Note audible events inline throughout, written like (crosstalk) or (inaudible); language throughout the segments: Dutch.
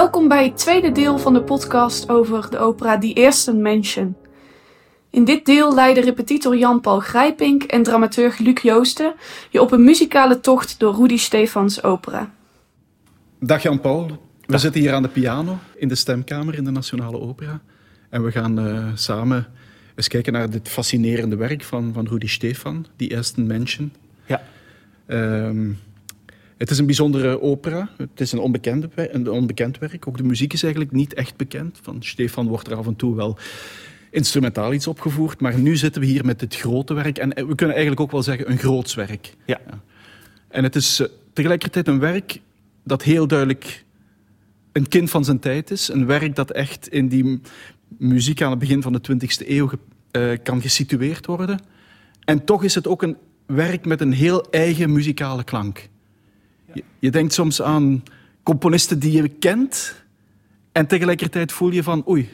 Welkom bij het tweede deel van de podcast over de opera Die Eerste Menschen. In dit deel leiden repetitor Jan-Paul Grijpink en dramaturg Luc Joosten je op een muzikale tocht door Rudy Stefans opera. Dag Jan-Paul. We zitten hier aan de piano in de stemkamer in de Nationale Opera. En we gaan uh, samen eens kijken naar dit fascinerende werk van, van Rudy Stefan, Die Eerste Menschen. Ja. Um, het is een bijzondere opera. Het is een, onbekende, een onbekend werk. Ook de muziek is eigenlijk niet echt bekend. Van Stefan wordt er af en toe wel instrumentaal iets opgevoerd. Maar nu zitten we hier met dit grote werk. En we kunnen eigenlijk ook wel zeggen een groots werk. Ja. En het is uh, tegelijkertijd een werk dat heel duidelijk een kind van zijn tijd is. Een werk dat echt in die muziek aan het begin van de 20e eeuw uh, kan gesitueerd worden. En toch is het ook een werk met een heel eigen muzikale klank. Je, je, denkt soms aan componisten die je kent en tegelijkertijd voel je van oei,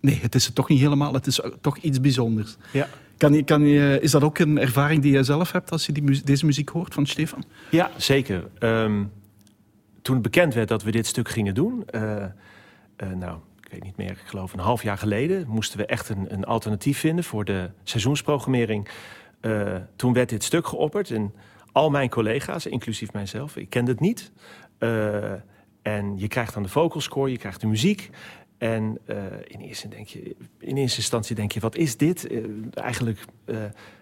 nee, het is het toch niet helemaal, het is toch iets bijzonders. Ja. Kan je, kan je, is dat ook een ervaring die je zelf hebt als je die, deze muziek hoort van Stefan? Ja, zeker. Um, toen het bekend werd dat we dit stuk gingen doen, uh, uh, nou, ik weet niet meer, ik geloof een half jaar geleden, moesten we echt een, een alternatief vinden voor de seizoensprogrammering. Uh, toen werd dit stuk geopperd en al mijn collega's, inclusief mijzelf, ik kende het niet. Uh, en je krijgt dan de vocalscore, je krijgt de muziek. En uh, in, eerste denk je, in eerste instantie denk je, wat is dit? Uh, eigenlijk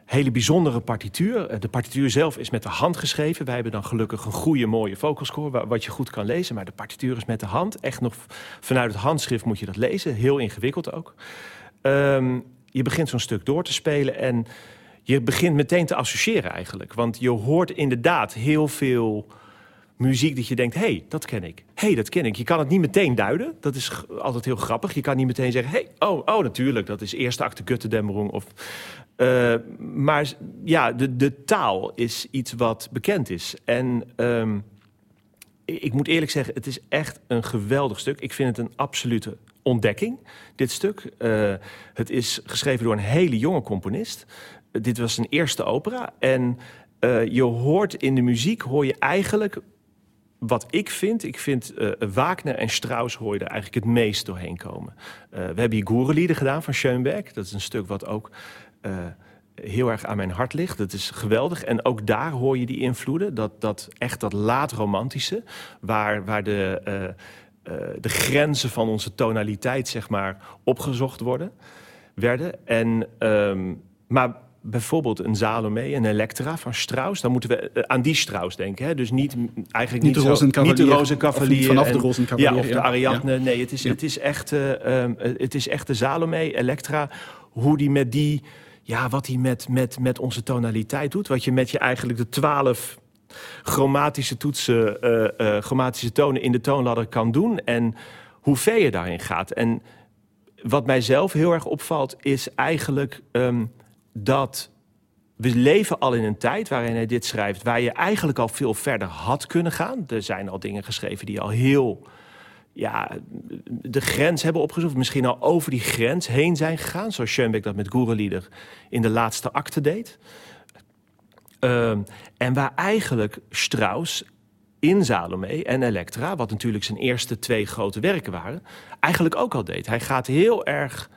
hele bijzondere partituur. de partituur zelf is met de hand geschreven. Wij hebben dan gelukkig een goede, mooie vocalscore, wat je goed kan lezen. Maar de partituur is met de hand. Echt nog vanuit het handschrift moet je dat lezen. Heel ingewikkeld ook. Um, je begint zo'n stuk door te spelen en je begint meteen te associëren eigenlijk. Want je hoort inderdaad heel veel muziek dat je denkt... hé, hey, dat ken ik. Hé, hey, dat ken ik. Je kan het niet meteen duiden. Dat is altijd heel grappig. Je kan niet meteen zeggen... hé, hey, oh, oh, natuurlijk, dat is eerste acte Götterdämmerung. Of, uh, maar ja, de, de taal is iets wat bekend is. En um, ik moet eerlijk zeggen, het is echt een geweldig stuk. Ik vind het een absolute ontdekking, dit stuk. Uh, het is geschreven door een hele jonge componist dit was een eerste opera. En uh, je hoort in de muziek, hoor je eigenlijk wat ik vind, ik vind uh, Wagner en Strauss hoor je er eigenlijk het meest doorheen komen. Uh, we hebben hier Goerelieden gedaan van Schoenberg. Dat is een stuk wat ook heel erg aan mijn hart ligt. Dat is geweldig. En ook daar hoor je die invloeden. Dat, dat echt dat laat-romantische, waar, waar de, de grenzen van onze tonaliteit, zeg maar, opgezocht worden, werden. En, um, maar bijvoorbeeld een Salome, een Elektra van Strauss, dan moeten we uh, aan die Strauss denken. Hè? Dus niet eigenlijk niet, niet, de zo, niet de Rozenkavalier. Vanaf en, de Rozenkavalier. Ja, of de Ariadne. Ja. Nee, het is, ja. het, is echt, uh, um, het is echt de Salome, Elektra. Hoe die met die, ja, wat hij met, met, met onze tonaliteit doet. Wat je met je eigenlijk de twaalf chromatische toetsen, uh, chromatische tonen in de toonladder kan doen. En hoe ver je daarin gaat. En wat mij zelf heel erg opvalt, is eigenlijk... Um, dat we leven al in een tijd waarin hij dit schrijft, waar je eigenlijk al veel verder had kunnen gaan. Er zijn al dingen geschreven die al heel ja, de grens hebben opgezocht, misschien al over die grens heen zijn gegaan, zoals Schoenbeck dat met Goerelieder in de laatste acte deed. Uh, en waar eigenlijk Strauss in Salome en Elektra, wat natuurlijk zijn eerste twee grote werken waren, eigenlijk ook al deed. Hij gaat heel erg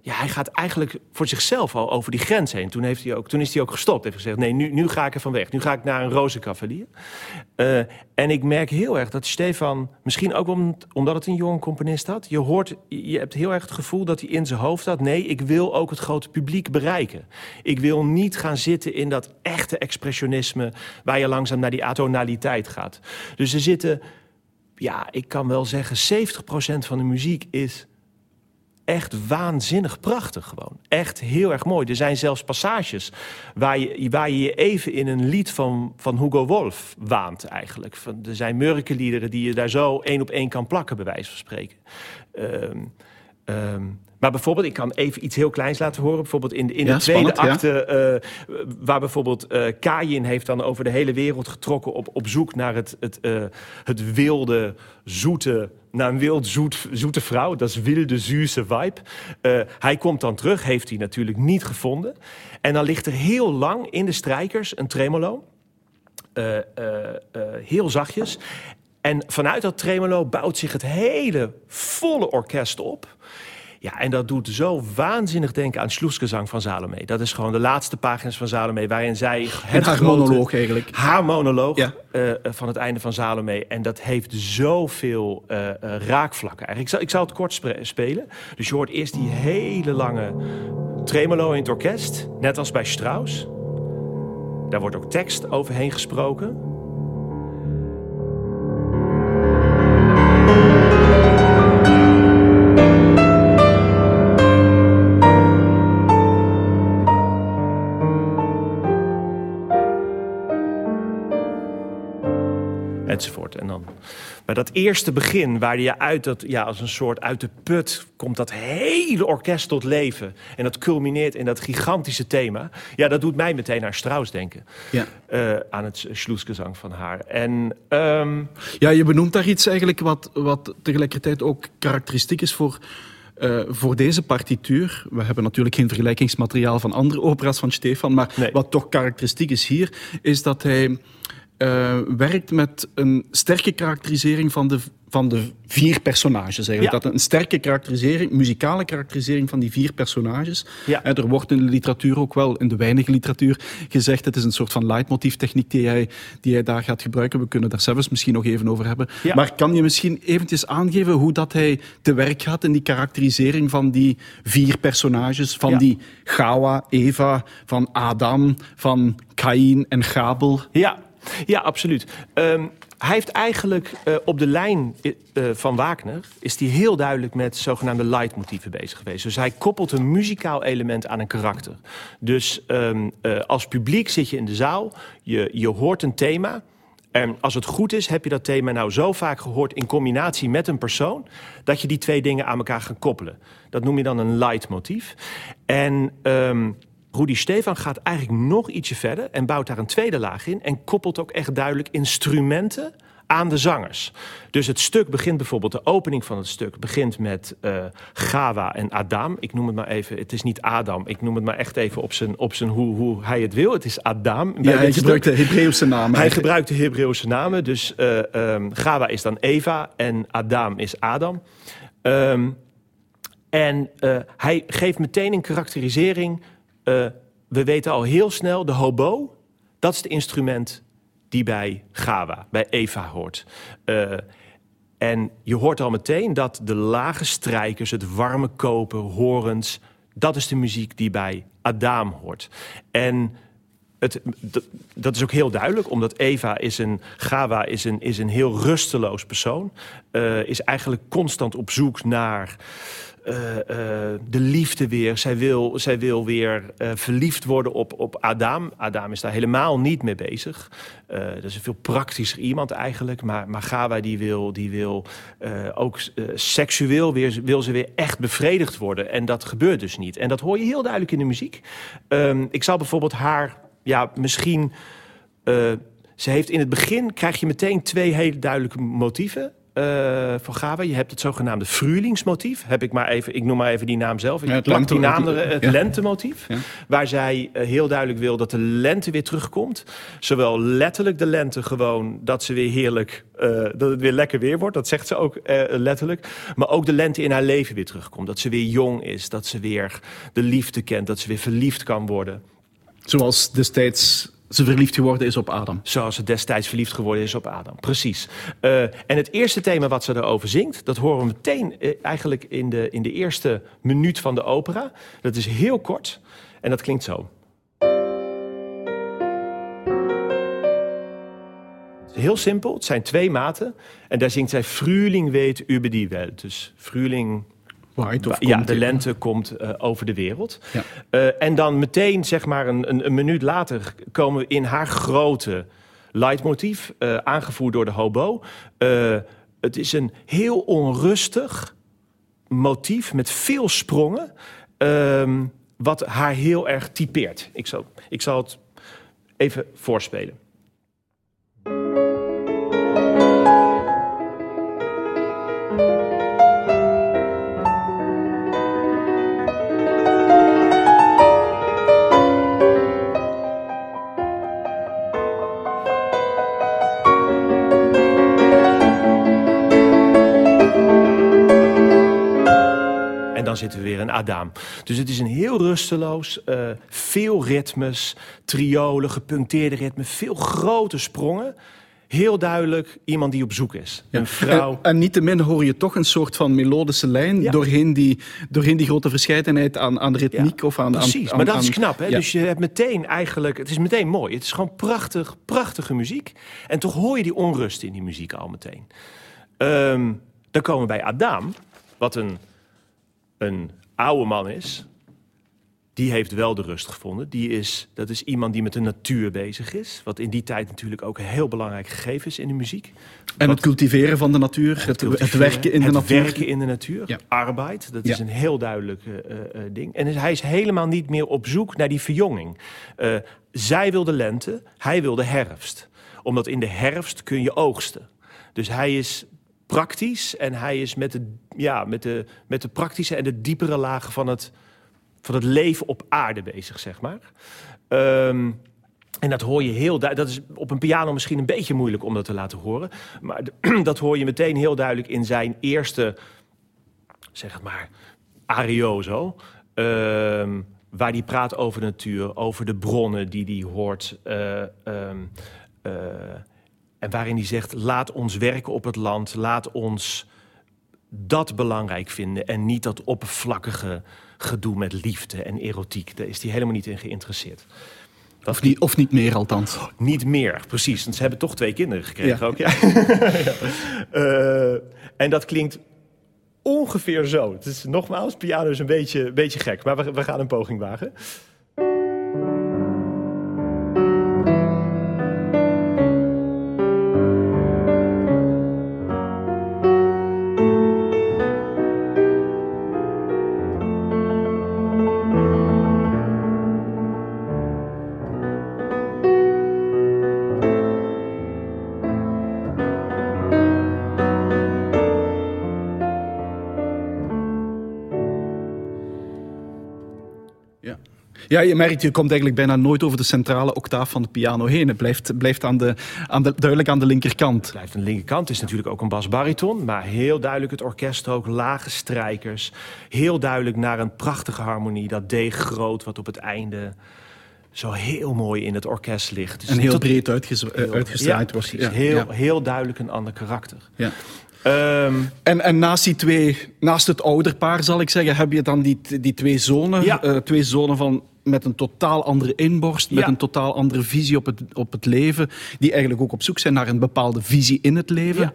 ja, hij gaat eigenlijk voor zichzelf al over die grens heen. Toen, heeft hij ook, toen is hij ook gestopt. Heeft gezegd, nee, nu, nu ga ik er van weg. Nu ga ik naar een rozenkavalier. Uh, en ik merk heel erg dat Stefan, misschien ook om, omdat het een jonge componist had... je hoort, je hebt heel erg het gevoel dat hij in zijn hoofd had... nee, ik wil ook het grote publiek bereiken. Ik wil niet gaan zitten in dat echte expressionisme... waar je langzaam naar die atonaliteit gaat. Dus er zitten, ja, ik kan wel zeggen... 70% van de muziek is echt waanzinnig prachtig gewoon. Echt heel erg mooi. Er zijn zelfs passages waar je waar je, je even in een lied van, van Hugo Wolf waant eigenlijk. Van, er zijn murkenliederen die je daar zo één op één kan plakken, bij wijze van spreken. Um, um, maar bijvoorbeeld, ik kan even iets heel kleins laten horen. Bijvoorbeeld in, in ja, de tweede spannend, acte, ja. uh, waar bijvoorbeeld uh, Kayin heeft dan over de hele wereld getrokken op, op zoek naar het, het, uh, het wilde, zoete, naar een wild zoet, zoete vrouw. Dat is wilde, zuurse vibe. hij komt dan terug, heeft hij natuurlijk niet gevonden. En dan ligt er heel lang in de strijkers een tremolo. heel zachtjes. En vanuit dat tremolo bouwt zich het hele volle orkest op. Ja, en dat doet zo waanzinnig denken aan Sloesgezang van Salome. Dat is gewoon de laatste pagina's van Salome... waarin zij het haar grote- monoloog eigenlijk. haar monoloog Ja. eh, van het einde van Salome. En dat heeft zoveel eh, raakvlakken. Eigenlijk. Ik, zal, ik zal het kort spelen. Dus je hoort eerst die hele lange tremolo in het orkest. Net als bij Strauss. Daar wordt ook tekst overheen gesproken. En dan bij dat eerste begin, waar je uit dat, ja, als een soort uit de put komt dat hele orkest tot leven. En dat culmineert in dat gigantische thema. Ja, dat doet mij meteen aan Strauss denken. Ja. Eh, aan het Schloesgezang van haar. En ehm, Ja, je benoemt daar iets eigenlijk wat, wat tegelijkertijd ook karakteristiek is voor, eh, voor deze partituur. We hebben natuurlijk geen vergelijkingsmateriaal van andere opera's van Stefan, maar Nee. wat toch karakteristiek is hier, is dat hij eh, werkt met een sterke karakterisering van de, van de vier personages. Eigenlijk. Ja. Dat een sterke karakterisering, muzikale karakterisering van die vier personages. Ja. En er wordt in de literatuur ook wel, in de weinige literatuur, gezegd het is een soort van leidmotieftechniek die hij, die hij daar gaat gebruiken. We kunnen daar zelfs misschien nog even over hebben. Ja. Maar kan je misschien eventjes aangeven hoe dat hij te werk gaat in die karakterisering van die vier personages? Van die Gawa, Eva, van Adam, van Kain en Gabel. Ja, ja absoluut. Ehm, hij heeft eigenlijk eh, op de lijn eh, eh, van Wagner... is hij heel duidelijk met zogenaamde leidmotieven bezig geweest. Dus hij koppelt een muzikaal element aan een karakter. Dus ehm, eh, als publiek zit je in de zaal, je, je hoort een thema... En als het goed is, heb je dat thema nou zo vaak gehoord in combinatie met een persoon, dat je die twee dingen aan elkaar gaat koppelen. Dat noem je dan een leidmotief. En ehm Rudy Stefan gaat eigenlijk nog ietsje verder en bouwt daar een tweede laag in en koppelt ook echt duidelijk instrumenten aan de zangers. Dus het stuk begint bijvoorbeeld, de opening van het stuk begint met eh Gawa en Adam. Ik noem het maar even, het is niet Adam, ik noem het maar echt even op zijn, op zijn hoe, hoe hij het wil. Het is Adam. Ja, hij gebruikt de Hebreeuwse naam. Hij gebruikt de Hebreeuwse namen. Dus eh ehm, Gawa is dan Eva en Adam is Adam. Ehm, en eh, hij geeft meteen een karakterisering. Eh, we weten al heel snel, de hobo, dat is het instrument die bij Gawa, bij Eva hoort. Eh, en je hoort al meteen dat de lage strijkers, het warme koper, horens... dat is de muziek die bij Adam hoort. En het, dat, is ook heel duidelijk, omdat Eva is een, Gawa is een, is een heel rusteloos persoon. eh, is eigenlijk constant op zoek naar eh, eh, de liefde weer. Zij wil, zij wil weer eh, verliefd worden op, op Adam. Adam is daar helemaal niet mee bezig. Dat is een veel praktischer iemand eigenlijk. Maar, maar Gawa die wil, die wil ook seksueel weer, wil ze weer echt bevredigd worden. En dat gebeurt dus niet. En dat hoor je heel duidelijk in de muziek. Ehm, ik zal bijvoorbeeld haar, ja, misschien. ze heeft in het begin krijg je meteen twee hele duidelijke motieven. Eh van Gawa. Je hebt het zogenaamde Frulingsmotief. Heb ik maar even, ik noem maar even die naam zelf. Ik Ja, het plak die lente- naam er, het ja. lentemotief. Ja. Waar zij eh, heel duidelijk wil dat de lente weer terugkomt. Zowel letterlijk de lente gewoon dat ze weer heerlijk, eh, dat het weer lekker weer wordt. Dat zegt ze ook eh, letterlijk. Maar ook de lente in haar leven weer terugkomt. Dat ze weer jong is. Dat ze weer de liefde kent. Dat ze weer verliefd kan worden. Zoals destijds ze verliefd geworden is op Adam. Zoals ze destijds verliefd geworden is op Adam. Precies. Eh, en het eerste thema wat ze erover zingt, dat horen we meteen eh, eigenlijk in de, in de eerste minuut van de opera. Dat is heel kort en dat klinkt zo. Heel simpel, het zijn twee maten. En daar zingt zij Frühling weet über die Welt. Dus Frühling Of ja, de lente komt eh, over de wereld. Ja. Eh, en dan meteen, zeg maar, een, een, een minuut later komen we in haar grote leidmotief, eh, aangevoerd door de hobo. Het is een heel onrustig motief met veel sprongen, ehm, wat haar heel erg typeert. Ik zal, ik zal het even voorspelen. Zitten we weer in Adam. Dus het is een heel rusteloos, eh, veel ritmes, triolen, gepuncteerde ritmen, veel grote sprongen heel duidelijk iemand die op zoek is. Een vrouw. En, en niettemin hoor je toch een soort van melodische lijn doorheen, die, doorheen die grote verscheidenheid aan, aan ritmiek of aan. Precies, maar dat is knap. Hè? Dus je hebt meteen eigenlijk. Het is meteen mooi. Het is gewoon prachtig, prachtige muziek. En toch hoor je die onrust in die muziek al meteen. Ehm, dan komen we bij Adam, wat een, een oude man is die heeft wel de rust gevonden. Die is, dat is iemand die met de natuur bezig is. Wat in die tijd natuurlijk ook een heel belangrijk gegeven is in de muziek. En het cultiveren van de natuur, het, het, werken in de natuur. Het werken in de natuur, ja. arbeid, dat is een heel duidelijk uh, uh, ding. En hij is helemaal niet meer op zoek naar die verjonging. Uh, zij wil de lente, hij wil de herfst. Omdat in de herfst kun je oogsten. Dus hij is praktisch en hij is met de, ja, met de, met de praktische en de diepere lagen van het van het leven op aarde bezig, zeg maar. Ehm, en dat hoor je heel duidelijk. Dat is op een piano misschien een beetje moeilijk om dat te laten horen. Maar (clears throat) dat hoor je meteen heel duidelijk in zijn eerste, zeg het maar, arioso. Ehm, waar hij praat over de natuur, over de bronnen die hij hoort. Uh, um, uh, en waarin hij zegt: laat ons werken op het land, laat ons dat belangrijk vinden en niet dat oppervlakkige gedoe met liefde en erotiek. Daar is hij helemaal niet in geïnteresseerd. of, niet, of niet meer althans. niet meer, precies. Want ze hebben toch twee kinderen gekregen ook. Ja. uh, (laughs) en dat klinkt ongeveer zo. Het is nogmaals, piano is een beetje, beetje gek. Maar we, we gaan een poging wagen. Ja, je merkt, je komt eigenlijk bijna nooit over de centrale octaaf van de piano heen. Het blijft, blijft aan de, aan de, duidelijk aan de linkerkant. Het blijft aan de linkerkant. Het is natuurlijk ook een basbariton, maar heel duidelijk het orkest ook. Lage strijkers. Heel duidelijk naar een prachtige harmonie. Dat D groot wat op het einde zo heel mooi in het orkest ligt. Dus en heel breed uitges uitgestraaid ja, Precies. heel, heel duidelijk een ander karakter. Ja. Um, en, en naast die twee, naast het ouderpaar zal ik zeggen, heb je dan die, die twee zonen. Ja. Uh, twee zonen van met een totaal andere inborst, met een totaal andere visie op het, op het leven, die eigenlijk ook op zoek zijn naar een bepaalde visie in het leven.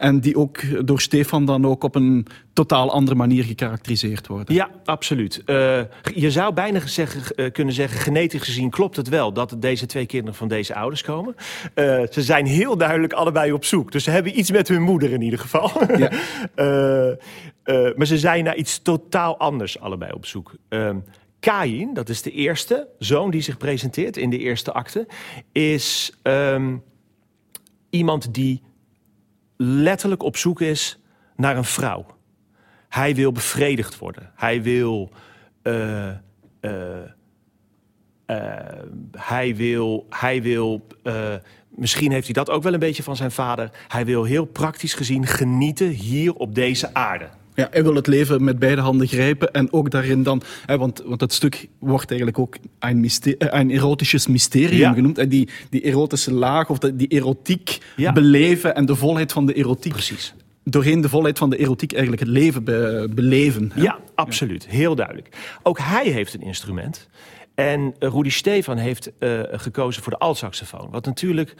En die ook door Stefan dan ook op een totaal andere manier gekarakteriseerd worden. Ja, absoluut. Uh, je zou bijna zeggen, uh, kunnen zeggen, genetisch gezien klopt het wel... dat deze twee kinderen van deze ouders komen. Uh, ze zijn heel duidelijk allebei op zoek. Dus ze hebben iets met hun moeder in ieder geval. Ja. (laughs) maar ze zijn naar iets totaal anders allebei op zoek. Ehm, Kain, dat is de eerste zoon die zich presenteert in de eerste acte, is um, iemand die letterlijk op zoek is naar een vrouw. Hij wil bevredigd worden. Hij wil. Uh, uh, uh, hij wil. Hij wil misschien heeft hij dat ook wel een beetje van zijn vader. Hij wil heel praktisch gezien genieten hier op deze aarde. Ja, hij wil het leven met beide handen grijpen en ook daarin dan, hè, want, want het stuk wordt eigenlijk ook een, een erotisches mysterium genoemd. En die, die erotische laag of die erotiek beleven en de volheid van de erotiek. Precies. Doorheen de volheid van de erotiek eigenlijk het leven beleven. Hè? Ja, absoluut. Heel duidelijk. Ook hij heeft een instrument. En Rudy Stefan heeft uh, gekozen voor de altsaxofoon. Wat natuurlijk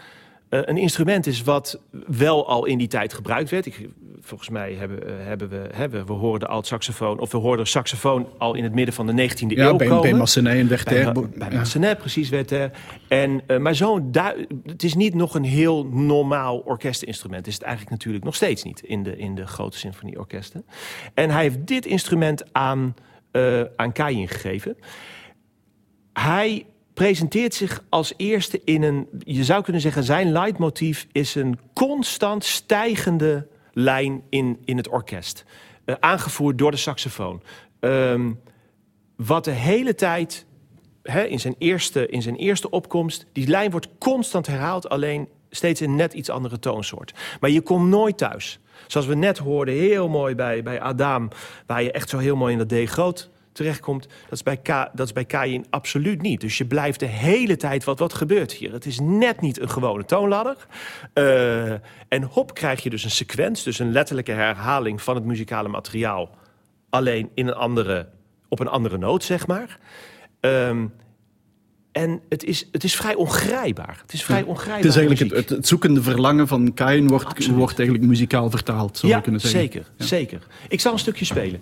een instrument is wat wel al in die tijd gebruikt werd. Ik, volgens mij hebben, uh, hebben we, hebben, we horen de alt-saxofoon, of we hoorden saxofoon al in het midden van de 19e ja, eeuw bij, komen. bij Massenet en Werther. Bij, bij ja. Massenet, precies, Werther. En, uh, maar zo'n het is niet nog een heel normaal orkestinstrument. Is het eigenlijk natuurlijk nog steeds niet in de, in de grote symfonieorkesten. En hij heeft dit instrument aan, aan Kayin gegeven. Hij presenteert zich als eerste in een, je zou kunnen zeggen, zijn leidmotief is een constant stijgende lijn in, in het orkest. Uh, aangevoerd door de saxofoon. Um, wat de hele tijd, hè, in, zijn eerste, in zijn eerste opkomst, die lijn wordt constant herhaald, alleen steeds een net iets andere toonsoort. Maar je komt nooit thuis. Zoals we net hoorden, heel mooi bij, bij Adam, waar je echt zo heel mooi in dat D groot terechtkomt. Dat is bij, K, dat is bij Kain absoluut niet. Dus je blijft de hele tijd, wat, wat gebeurt hier? Het is net niet een gewone toonladder. Uh, en hop krijg je dus een sequent, dus een letterlijke herhaling van het muzikale materiaal. Alleen in een andere, op een andere noot, zeg maar. Um, en het is, het is vrij ongrijpbaar. Het is vrij ongrijpbaar. Het is eigenlijk het, het, zoekende verlangen van Kain wordt, wordt eigenlijk muzikaal vertaald, zou ja, kunnen zeggen. Zeker, ja. zeker. Ik zal een stukje spelen.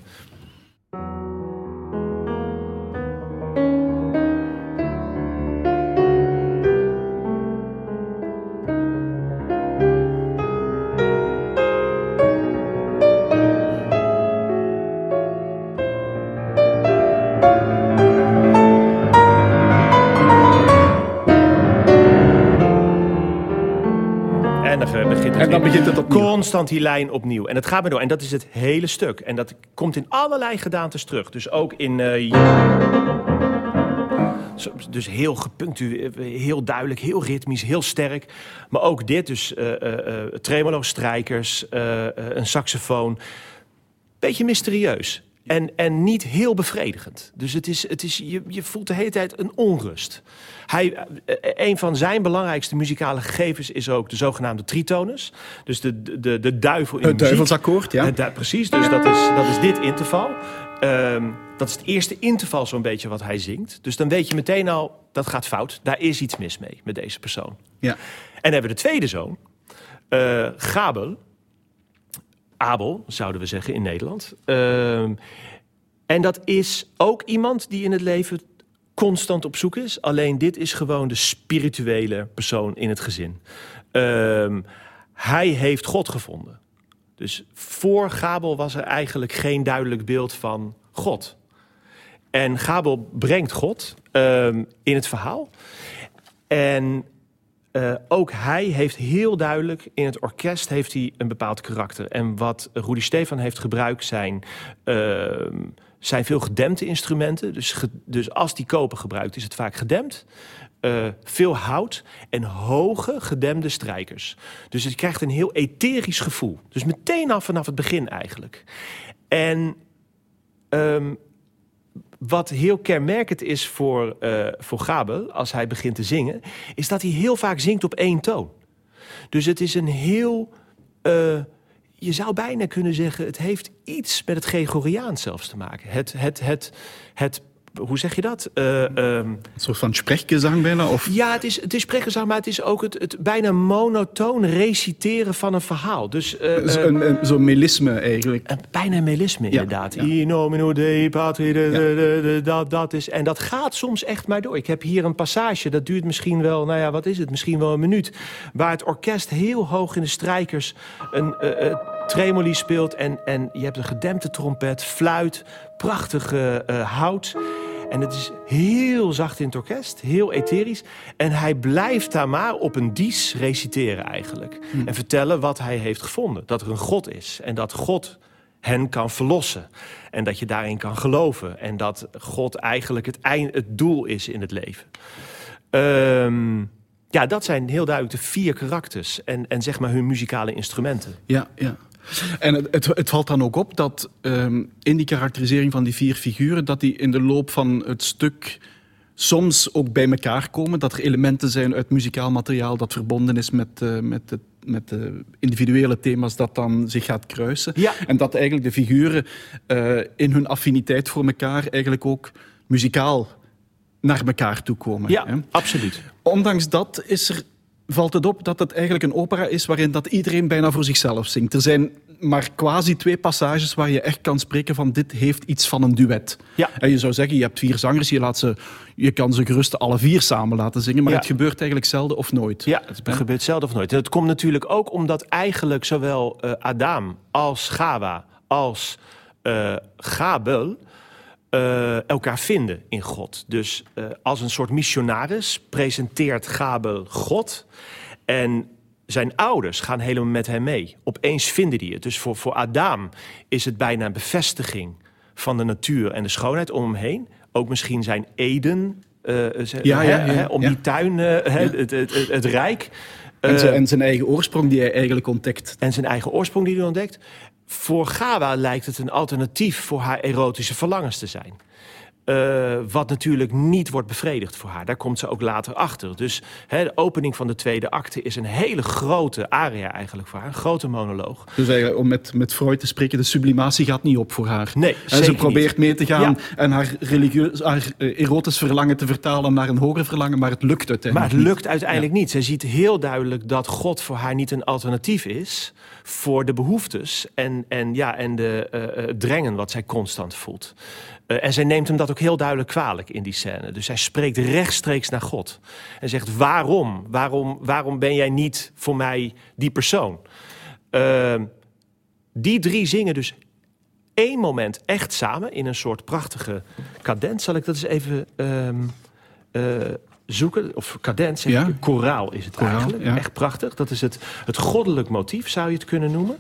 Constant die lijn opnieuw. En het gaat maar door. En dat is het hele stuk. En dat komt in allerlei gedaantes terug. Dus ook in... Uh, dus heel gepunctueerd, heel duidelijk, heel ritmisch, heel sterk. Maar ook dit, dus uh, uh, tremolo, strijkers, een saxofoon. Beetje mysterieus. En, en niet heel bevredigend. Dus het is, het is, je, je voelt de hele tijd een onrust. Hij, eh, een van zijn belangrijkste muzikale gegevens is ook de zogenaamde tritonus. Dus de, de, de duivel in Het duivelsakkoord, ja. Het, precies, dus dat is, dat is dit interval. Um, dat is het eerste interval zo'n beetje wat hij zingt. Dus dan weet je meteen al, dat gaat fout. Daar is iets mis mee met deze persoon. Ja. En dan hebben we de tweede zoon, uh, Gabel. Abel, zouden we zeggen in Nederland. Uh, en dat is ook iemand die in het leven constant op zoek is. Alleen dit is gewoon de spirituele persoon in het gezin. Uh, hij heeft God gevonden. Dus voor Gabel was er eigenlijk geen duidelijk beeld van God. En Gabel brengt God uh, in het verhaal. En uh, ook hij heeft heel duidelijk in het orkest heeft hij een bepaald karakter. En wat Rudy Stefan heeft gebruikt zijn, uh, zijn veel gedempte instrumenten. Dus, dus als die koper gebruikt is het vaak gedempt. Uh, veel hout en hoge gedemde strijkers. Dus je krijgt een heel etherisch gevoel. Dus meteen af vanaf het begin eigenlijk. En um, wat heel kenmerkend is voor, uh, voor Gabel als hij begint te zingen, is dat hij heel vaak zingt op één toon. Dus het is een heel. Uh, je zou bijna kunnen zeggen, het heeft iets met het Gregoriaans zelfs te maken. Het, het, het, het hoe zeg je dat? Uh, um, een soort van sprechgezang bijna? Of? Ja, het is, het is sprechgezang, maar het is ook het, het bijna monotoon reciteren van een verhaal. Dus, uh, Zo'n een, een, zo melisme eigenlijk. Een, bijna melisme, ja, inderdaad. Ja. I nomino Dei patri, de, de, de, dat, dat is. En dat gaat soms echt maar door. Ik heb hier een passage, dat duurt misschien wel, nou ja, wat is het? Misschien wel een minuut. Waar het orkest heel hoog in de strijkers een uh, tremoli speelt. En, en je hebt een gedempte trompet, fluit, prachtige hout. En het is heel zacht in het orkest, heel etherisch. En hij blijft daar maar op een dies reciteren eigenlijk. Hmm. En vertellen wat hij heeft gevonden. Dat er een God is en dat God hen kan verlossen. En dat je daarin kan geloven. En dat God eigenlijk het, eind, het doel is in het leven. Um, ja, dat zijn heel duidelijk de vier karakters. En, en zeg maar hun muzikale instrumenten. Ja, ja. En het, het, het, valt dan ook op dat um, in die karakterisering van die vier figuren, dat die in de loop van het stuk soms ook bij elkaar komen. Dat er elementen zijn uit muzikaal materiaal dat verbonden is met, uh, met, de, met de individuele thema's dat dan zich gaat kruisen. Ja. En dat eigenlijk de figuren uh, in hun affiniteit voor elkaar eigenlijk ook muzikaal naar elkaar toe komen. Ja, hè? absoluut. Ondanks dat is er valt het op dat het eigenlijk een opera is waarin dat iedereen bijna voor zichzelf zingt. Er zijn maar quasi twee passages waar je echt kan spreken van dit heeft iets van een duet. Ja. En je zou zeggen, je hebt vier zangers, je, laat ze, je kan ze gerust alle vier samen laten zingen, maar Ja. het gebeurt eigenlijk zelden of nooit. Ja, het gebeurt zelden of nooit. En het komt natuurlijk ook omdat eigenlijk zowel uh, Adam als Gawa als uh, Gabel uh, elkaar vinden in God. Dus uh, als een soort missionaris presenteert Gabel God. En zijn ouders gaan helemaal met hem mee. Opeens vinden die het. Dus voor, voor Adam is het bijna een bevestiging van de natuur en de schoonheid om hem heen. Ook misschien zijn Eden, uh, ja, ja, om die tuin, het, het, het, het, rijk. En, zijn, Eh, en zijn eigen oorsprong die hij eigenlijk ontdekt. en zijn eigen oorsprong die hij ontdekt. Voor Gawa lijkt het een alternatief voor haar erotische verlangens te zijn. Eh, wat natuurlijk niet wordt bevredigd voor haar. Daar komt ze ook later achter. Dus hè, de opening van de tweede acte is een hele grote aria eigenlijk voor haar. Een grote monoloog. Dus eigenlijk, om met, met Freud te spreken, de sublimatie gaat niet op voor haar. Nee, en ze probeert niet. mee te gaan Ja. en haar, religieus, haar eh, erotisch verlangen te vertalen naar een hoger verlangen, maar het lukt Maar uiteindelijk het niet. lukt uiteindelijk niet. Zij ziet heel duidelijk dat God voor haar niet een alternatief is voor de behoeftes en, en, ja, en de eh, drengen wat zij constant voelt. Eh, en zij neemt hem dat ook heel duidelijk kwalijk in die scène. Dus zij spreekt rechtstreeks naar God. En zegt: Waarom? Waarom, waarom ben jij niet voor mij die persoon? Ehm, die drie zingen dus één moment echt samen in een soort prachtige cadent. Zal ik dat eens even ehm, eh, zoeken? Of cadent, zeg Ja. ik. koraal is het Koraal, eigenlijk. ja. Echt prachtig. Dat is het, het goddelijk motief, zou je het kunnen noemen.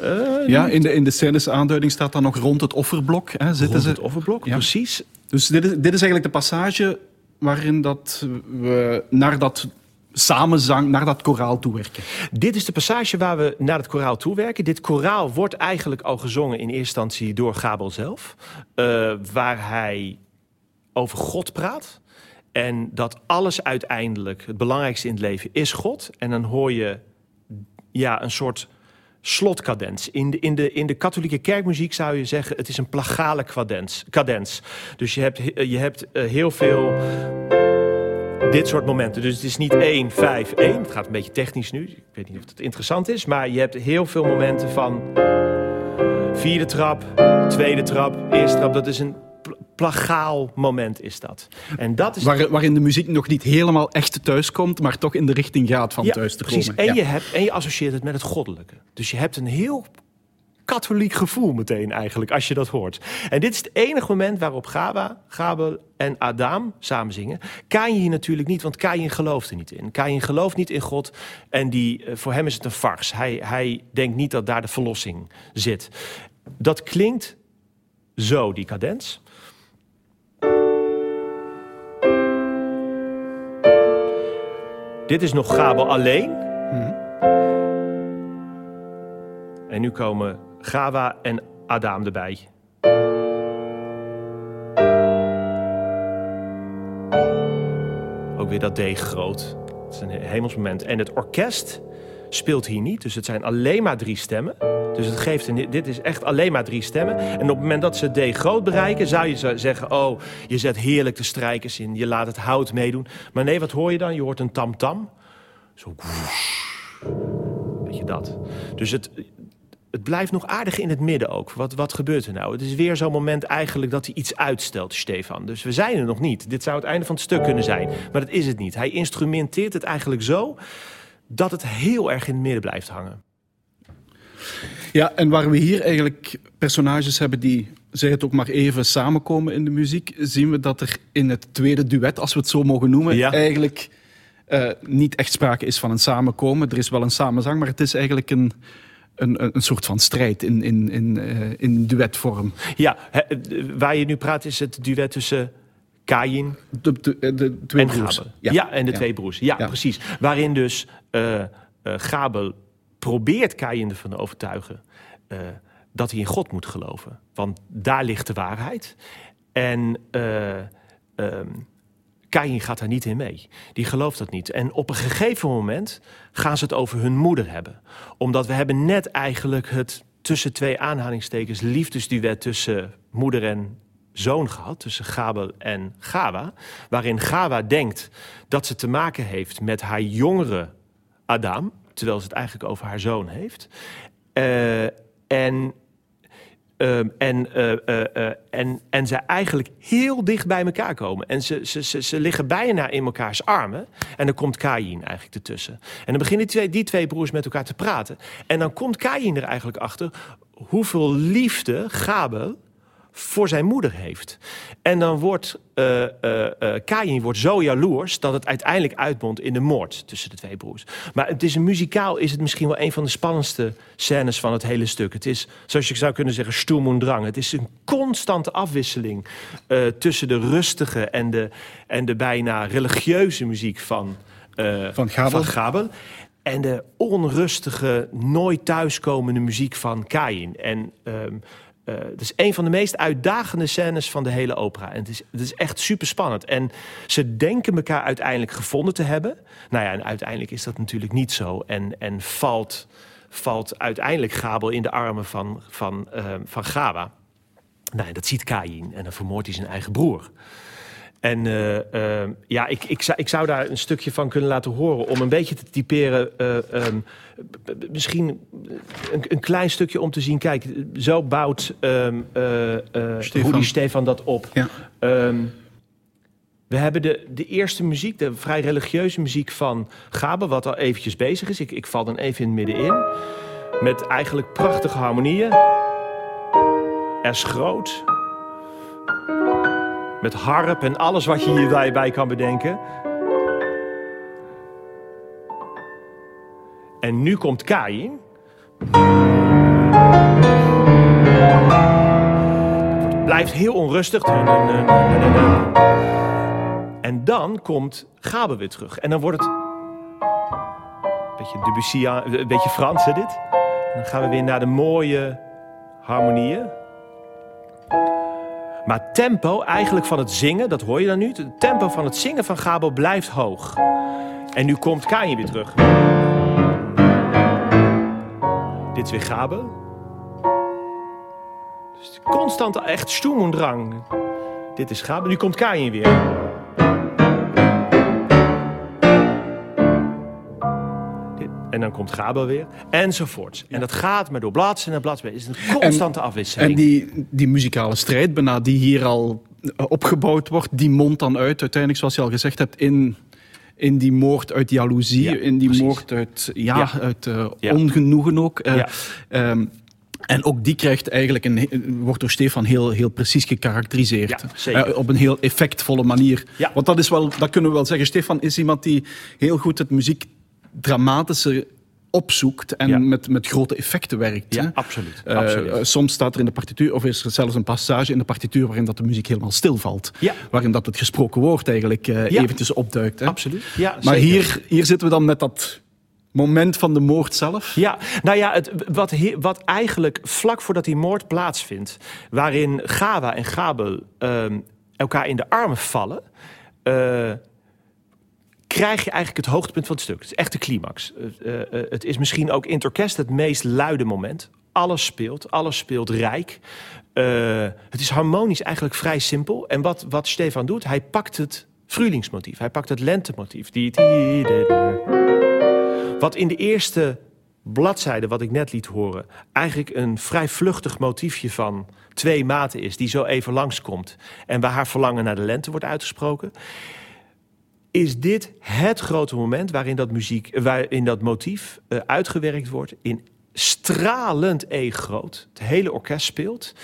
Eh, Ja, in de, in de scènes aanduiding staat dan nog rond het offerblok. Hè, zitten Rond ze. het offerblok, Ja. precies. Dus dit is, dit is eigenlijk de passage waarin dat we naar dat samenzang, naar dat koraal toewerken. Dit is de passage waar we naar het koraal toewerken. Dit koraal wordt eigenlijk al gezongen in eerste instantie door Gabel zelf. eh, waar hij over God praat. En dat alles uiteindelijk, het belangrijkste in het leven, is God. En dan hoor je ja, een soort slotkadens. In de, in, de, in de katholieke kerkmuziek zou je zeggen, het is een plagale cadens. Dus je hebt, je hebt eh, heel veel dit soort momenten. Dus het is niet 1, 5, 1. Het gaat een beetje technisch nu. Ik weet niet of het interessant is. Maar je hebt heel veel momenten van vierde trap, tweede trap, eerste trap. Dat is een plagaal moment is dat. En dat is Waar, waarin de muziek nog niet helemaal echt thuiskomt, maar toch in de richting gaat van ja, thuis te precies. komen. En, Ja. je hebt, en je associeert het met het goddelijke. Dus je hebt een heel katholiek gevoel meteen eigenlijk, als je dat hoort. En dit is het enige moment waarop Gaba, Gabel en Adam samen zingen. Kain hier natuurlijk niet, want Kain gelooft er niet in. Kain gelooft niet in God en die, eh, voor hem is het een farce. Hij, hij denkt niet dat daar de verlossing zit. Dat klinkt zo, die cadens. Dit is nog Gabel alleen. En nu komen Gawa en Adam erbij. Ook weer dat D groot. Het is een hemelsmoment. En het orkest speelt hier niet. Dus het zijn alleen maar drie stemmen. Dus het geeft een, dit is echt alleen maar drie stemmen. En op het moment dat ze D groot bereiken, zou je zeggen: Oh, je zet heerlijk de strijkers in. Je laat het hout meedoen. Maar nee, wat hoor je dan? Je hoort een tam-tam. Zo. Weet je dat? Dus het, het blijft nog aardig in het midden ook. Wat, wat gebeurt er nou? Het is weer zo'n moment eigenlijk dat hij iets uitstelt, Stefan. Dus we zijn er nog niet. Dit zou het einde van het stuk kunnen zijn. Maar dat is het niet. Hij instrumenteert het eigenlijk zo dat het heel erg in het midden blijft hangen. Ja, en waar we hier eigenlijk personages hebben die, zeg het ook maar even, samenkomen in de muziek, zien we dat er in het tweede duet, als we het zo mogen noemen, Ja. eigenlijk eh, niet echt sprake is van een samenkomen. Er is wel een samenzang, maar het is eigenlijk een, een, een soort van strijd in, in, in, eh, in duetvorm. Ja, eh, waar je nu praat is het duet tussen Kain De, de, de twee en broers. Gabel. Ja, en de ja. twee broers. Ja, Ja. precies. Waarin dus eh eh, Gabel probeert Kain ervan te overtuigen eh, dat hij in God moet geloven. Want daar ligt de waarheid. En eh ehm, Kain gaat daar niet in mee. Die gelooft dat niet. En op een gegeven moment gaan ze het over hun moeder hebben. Omdat we hebben net eigenlijk het tussen twee aanhalingstekens liefdesduet tussen moeder en zoon gehad, tussen Gabel en Gawa, waarin Gawa denkt dat ze te maken heeft met haar jongere Adam, terwijl ze het eigenlijk over haar zoon heeft. Eh, en, ehm, en, eh, eh, en, en ze eigenlijk heel dicht bij elkaar komen. En ze, ze, ze, ze liggen bijna in elkaars armen. En dan komt Kain eigenlijk ertussen. En dan beginnen die twee, die twee broers met elkaar te praten. En dan komt Kain er eigenlijk achter hoeveel liefde Gabel voor zijn moeder heeft. En dan wordt eh eh eh, Kain wordt zo jaloers dat het uiteindelijk uitmondt in de moord tussen de twee broers. Maar het is een muzikaal is het misschien wel een van de spannendste scènes van het hele stuk. Het is, zoals je zou kunnen zeggen, stoem en drang. Het is een constante afwisseling eh, tussen de rustige en de, en de bijna religieuze muziek van eh, Van Gabel. van Gabel. En de onrustige, nooit thuiskomende muziek van Kain. En ehm eh, het is een van de meest uitdagende scènes van de hele opera. En het is, het is echt super spannend. En ze denken elkaar uiteindelijk gevonden te hebben. Nou ja, en uiteindelijk is dat natuurlijk niet zo. En, en valt, valt uiteindelijk Gabel in de armen van, van, ehm, van Gaba. Nou, ja, dat ziet Kain en dan vermoordt hij zijn eigen broer. En eh, ja, ik, ik, zou, ik zou daar een stukje van kunnen laten horen om een beetje te typeren. eh, ehm, misschien een, een klein stukje om te zien. Kijk, zo bouwt eh, Stefan. Stefan dat op. Ja. Ehm, we hebben de, de eerste muziek, de vrij religieuze muziek van Gabe, wat al eventjes bezig is. Ik, ik val dan even in het middenin. Met eigenlijk prachtige harmonieën. Er is groot. Met harp en alles wat je hierbij bij kan bedenken. En nu komt Kain. Het blijft heel onrustig. En dan komt Gabe weer terug. En dan wordt het... Een beetje Debussy, een beetje Frans, hè, dit? Dan gaan we weer naar de mooie harmonieën. Maar tempo eigenlijk van het zingen, dat hoor je dan nu. Het tempo van het zingen van Gabel blijft hoog. En nu komt Kain weer terug. Dit is weer Gabel. Dus constant echt stoem en drang. Dit is Gabel. Nu komt Kain weer. En dan komt Gabel weer. Enzovoorts. En dat gaat maar door bladzijde en bladzijde. Het is een constante afwisseling. En die, die muzikale strijd, bijna, die hier al opgebouwd wordt, die mondt dan uit, uiteindelijk, zoals je al gezegd hebt, in, in die moord uit jaloezie, Ja, in die precies. moord uit, ja, Ja. uit eh, ongenoegen ook. Eh, ehm, en ook die krijgt eigenlijk een, wordt door Stefan heel, heel precies gekarakteriseerd. Ja. Eh, op een heel effectvolle manier. Ja. Want dat, is wel, dat kunnen we wel zeggen. Stefan is iemand die heel goed het muziek dramatische opzoekt en Ja. met, met grote effecten werkt. Ja, absoluut. Eh, absoluut. eh, soms staat er in de partituur, of is er zelfs een passage in de partituur waarin dat de muziek helemaal stilvalt. Ja. Waarin dat het gesproken woord eigenlijk eh, Ja. eventjes opduikt. Hè. absoluut. Ja, Maar zeker. hier, hier zitten we dan met dat moment van de moord zelf. Ja, nou ja, het, wat, he- wat eigenlijk vlak voordat die moord plaatsvindt, waarin Gaba en Gabel ehm, elkaar in de armen vallen, krijg je eigenlijk het hoogtepunt van het stuk. Het is echt de climax. Eh, eh, eh, het is misschien ook in het orkest het meest luide moment. Alles speelt, alles speelt rijk. Het is harmonisch eigenlijk vrij simpel. En wat, wat Stefan doet, hij pakt het Frühlingsmotief. Hij pakt het lentemotief. Wat in de eerste bladzijde, wat ik net liet horen, eigenlijk een vrij vluchtig motiefje van twee maten is, die zo even langskomt en waar haar verlangen naar de lente wordt uitgesproken, is dit het grote moment waarin dat, muziek, waarin dat motief eh, uitgewerkt wordt in stralend E groot. Het hele orkest speelt.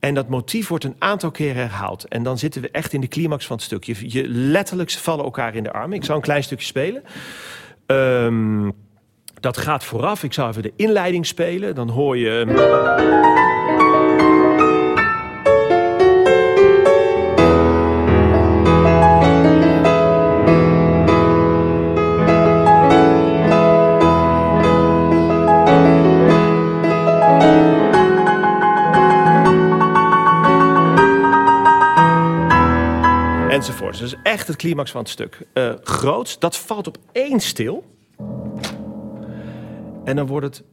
En dat motief wordt een aantal keer herhaald. En dan zitten we echt in de climax van het stuk. Je, je letterlijk ze vallen elkaar in de armen. Ik zal een klein stukje spelen. Ehm, dat gaat vooraf. Ik zal even de inleiding spelen. Dan hoor je. Enzovoort. Dus echt het climax van het stuk. Eh groots, dat valt op één stil. En dan wordt het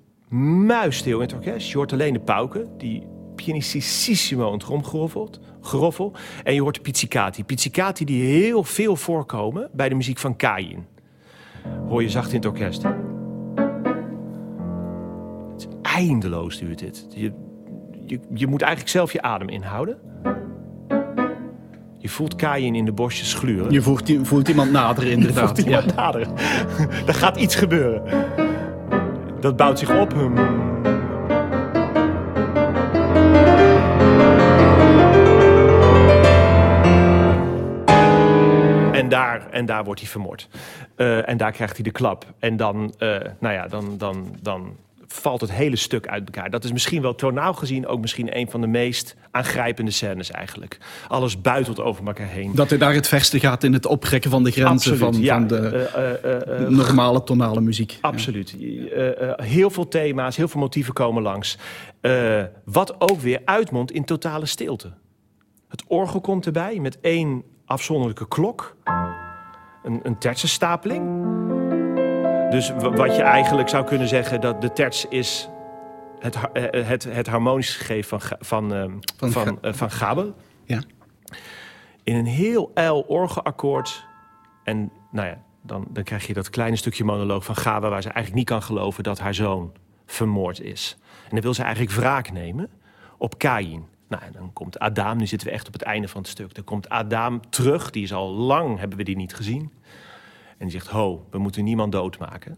muisstil in het orkest. Je hoort alleen de pauken, die pianissimo in het. Geroffel. En je hoort de pizzicati. Pizzicati die heel veel voorkomen bij de muziek van Kain. Hoor je zacht in het orkest. Het is eindeloos duurt dit. Je, je, je moet eigenlijk zelf je adem inhouden. Je voelt Kain in de bosjes gluren. Je voelt, voelt iemand naderen, (laughs) inderdaad. Voelt iemand naderen. (laughs) er gaat iets gebeuren. Dat bouwt zich op. En daar, en daar wordt hij vermoord. Eh, en daar krijgt hij de klap. En dan, eh, nou ja, dan, dan, dan valt het hele stuk uit elkaar. Dat is misschien wel tonaal gezien ook misschien een van de meest aangrijpende scènes eigenlijk. Alles buitelt over elkaar heen. Dat hij daar het verste gaat in het oprekken van de grenzen Absoluut, van, ja. van de Eh, eh, eh, normale tonale muziek. Absoluut. Heel veel thema's, heel veel motieven komen langs. Wat ook weer uitmondt in totale stilte. Het orgel komt erbij met één afzonderlijke klok. Een, een tertsenstapeling. Dus wat je eigenlijk zou kunnen zeggen... dat de terts is het, eh, het, het harmonisch gegeven van, van, ehm, Van van, eh, van Gabel. Ja. In een heel ijl orgelakkoord. En nou ja, dan, dan krijg je dat kleine stukje monoloog van Gaba... waar ze eigenlijk niet kan geloven dat haar zoon vermoord is. En dan wil ze eigenlijk wraak nemen op Kain. Nou, en dan komt Adam, nu zitten we echt op het einde van het stuk. Dan komt Adam terug, die is al lang, hebben we die niet gezien. En die zegt, ho, we moeten niemand doodmaken.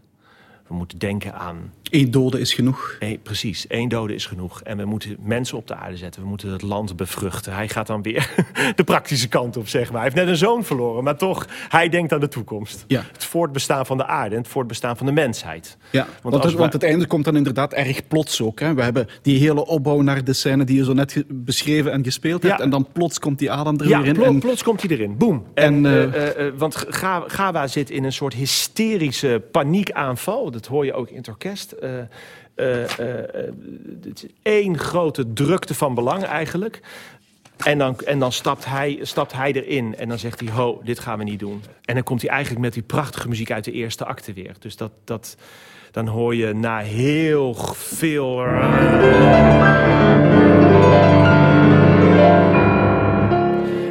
We moeten denken aan Eén dode is genoeg. Precies, één dode is genoeg. En we moeten mensen op de aarde zetten. We moeten het land bevruchten. Hij gaat dan weer (laughs) de praktische kant op, zeg maar. Hij heeft net een zoon verloren, maar toch, hij denkt aan de toekomst. Ja. Het voortbestaan van de aarde en het voortbestaan van de mensheid. Ja, want, het, want het einde komt dan inderdaad erg plots ook. Hè. We hebben die hele opbouw naar de scène die je zo net beschreven en gespeeld hebt. Ja. En dan plots komt die Adam er Ja, weer in. en, plots komt hij erin. Boom. En, En, eh, eh, eh, want Ga- Gawa zit in een soort hysterische paniekaanval. Dat hoor je ook in het orkest. Eh, eh, eh, eh, één grote drukte van belang eigenlijk. En dan, en dan stapt, hij, stapt hij erin en dan zegt hij, ho, dit gaan we niet doen. En dan komt hij eigenlijk met die prachtige muziek uit de eerste acte weer. Dus dat, dat, dan hoor je na heel veel...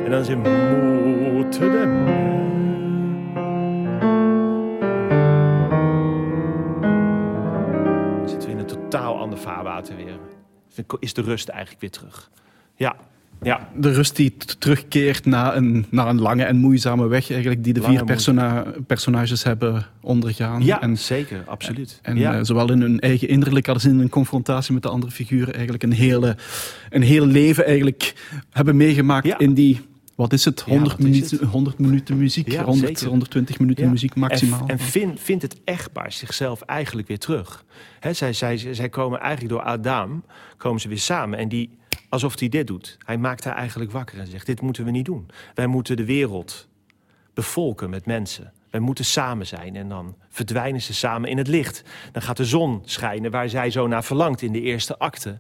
En dan is het totaal ander vaarwater weer. Dan is de rust eigenlijk weer terug. Ja, ja. de rust die terugkeert na een, na een lange en moeizame weg eigenlijk die de Lange vier persona- personages hebben ondergaan. ja En, zeker, absoluut. en ja. eh, zowel in hun eigen innerlijk als in hun confrontatie met de andere figuren eigenlijk een, hele, een heel leven eigenlijk hebben meegemaakt Ja. in die, wat is het, Ja, 100, wat is minuten, het? 100 minuten muziek, Ja, 100, zeker. 120 minuten Ja. muziek maximaal. En, en vind, vindt het echtpaar zichzelf eigenlijk weer terug. Zij, zij, zij komen eigenlijk door Adam, komen ze weer samen. En die, alsof hij dit doet. Hij maakt haar eigenlijk wakker en zegt, dit moeten we niet doen. Wij moeten de wereld bevolken met mensen. Wij moeten samen zijn en dan verdwijnen ze samen in het licht. Dan gaat de zon schijnen waar zij zo naar verlangt in de eerste acte.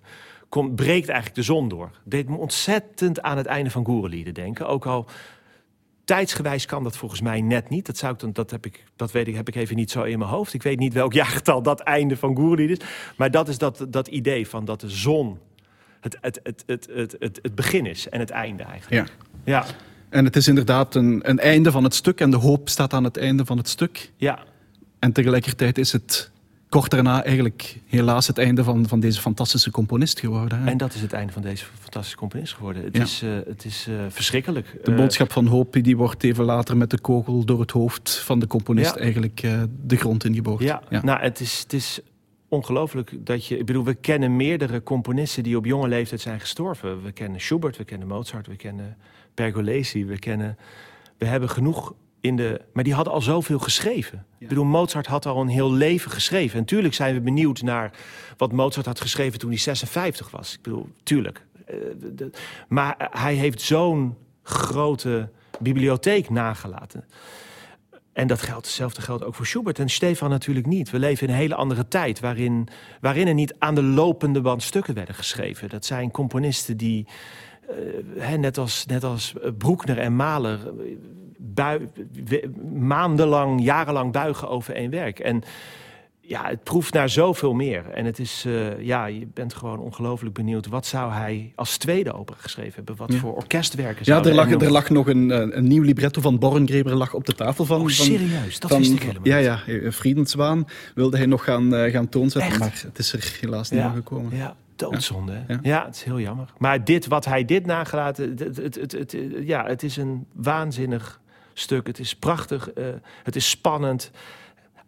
Komt, breekt eigenlijk de zon door. Deed me ontzettend aan het einde van Goerelieden denken. Ook al tijdsgewijs kan dat volgens mij net niet. Dat, zou ik dan, dat, heb ik, dat weet ik, heb ik even niet zo in mijn hoofd. Ik weet niet welk (laughs) jaargetal dat einde van Goerelieden is. Maar dat is dat, dat idee van dat de zon het, het, het, het, het, het, het begin is en het einde eigenlijk. Ja. Ja, En het is inderdaad een, een einde van het stuk en de hoop staat aan het einde van het stuk. ja. En tegelijkertijd is het kort daarna eigenlijk helaas het einde van, van deze fantastische componist geworden. hè. En dat is het einde van deze fantastische componist geworden. Het Ja. is, eh, het is eh, verschrikkelijk. De Eh, boodschap van hoop die wordt even later met de kogel door het hoofd van de componist Ja. eigenlijk de grond ingeboord. Ja, nou, het is, het is ongelooflijk dat je... Ik bedoel, we kennen meerdere componisten die op jonge leeftijd zijn gestorven. We kennen Schubert, we kennen Mozart, we kennen Pergolesi, we kennen... We hebben genoeg in de... Maar die hadden al zoveel geschreven. Ik bedoel, Mozart had al een heel leven geschreven. En tuurlijk zijn we benieuwd naar wat Mozart had geschreven toen hij 56 was. Ik bedoel, tuurlijk. Eh, de- maar hij heeft zo'n grote bibliotheek nagelaten. En dat geldt, hetzelfde geldt ook voor Schubert en Stefan natuurlijk niet. We leven in een hele andere tijd waarin, waarin er niet aan de lopende band stukken werden geschreven. Dat zijn componisten die, eh, hè, net, als, net als eh, Broekner en Mahler, eh, bui- maandenlang, jarenlang buigen over één werk. En ja, het proeft naar zoveel meer. En het is, eh, ja, je bent gewoon ongelooflijk benieuwd. Wat zou hij als tweede opera geschreven hebben? Wat Ja. voor orkestwerken Ja, zouden er lag, er lag nog een, eh, een nieuw libretto van Borngreber lag op de tafel van. Oh, serieus? Dat van- wist ik helemaal Ja, ja, eh, Friedenswaan wilde hij nog gaan, gaan toonzetten, Echt? maar het is er helaas niet Ja. gekomen. Ja, doodzonde. Ja. Ja. het is heel jammer. Maar dit, wat hij dit nagelaten, het, het, het- ja, het is een waanzinnig stuk. Het is prachtig, eh, het is spannend.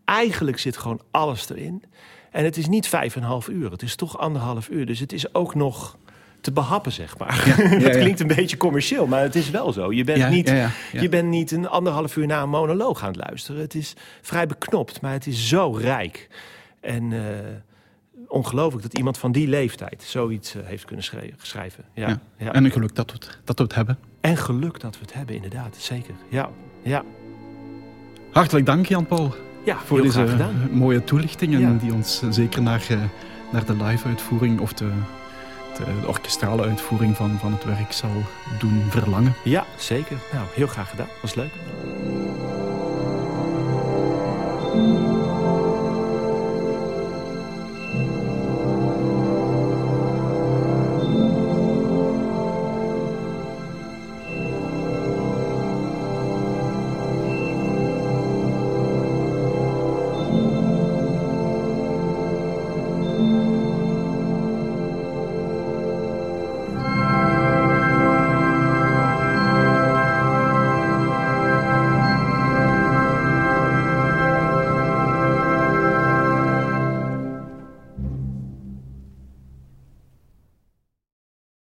Eigenlijk zit gewoon alles erin. En het is niet vijf en een half uur, het is toch anderhalf uur. Dus het is ook nog te behappen, zeg maar. ja, (laughs) dat klinkt een beetje commercieel, maar het is wel zo. Je bent, Ja, niet. Je bent niet een anderhalf uur naar een monoloog aan het luisteren. Het is vrij beknopt, maar het is zo rijk. En eh, ongelooflijk dat iemand van die leeftijd zoiets uh, heeft kunnen schrijven. Ja, ja. ja, En een geluk dat we, het, dat we het hebben. En geluk dat we het hebben, inderdaad. Zeker. Ja, ja. Hartelijk dank, Jan-Paul. Ja, voor deze mooie toelichtingen die ons zeker naar, naar de live-uitvoering of de, de, de, orkestrale uitvoering van, van het werk zal doen verlangen. Ja, zeker. Nou, heel graag gedaan. Was leuk.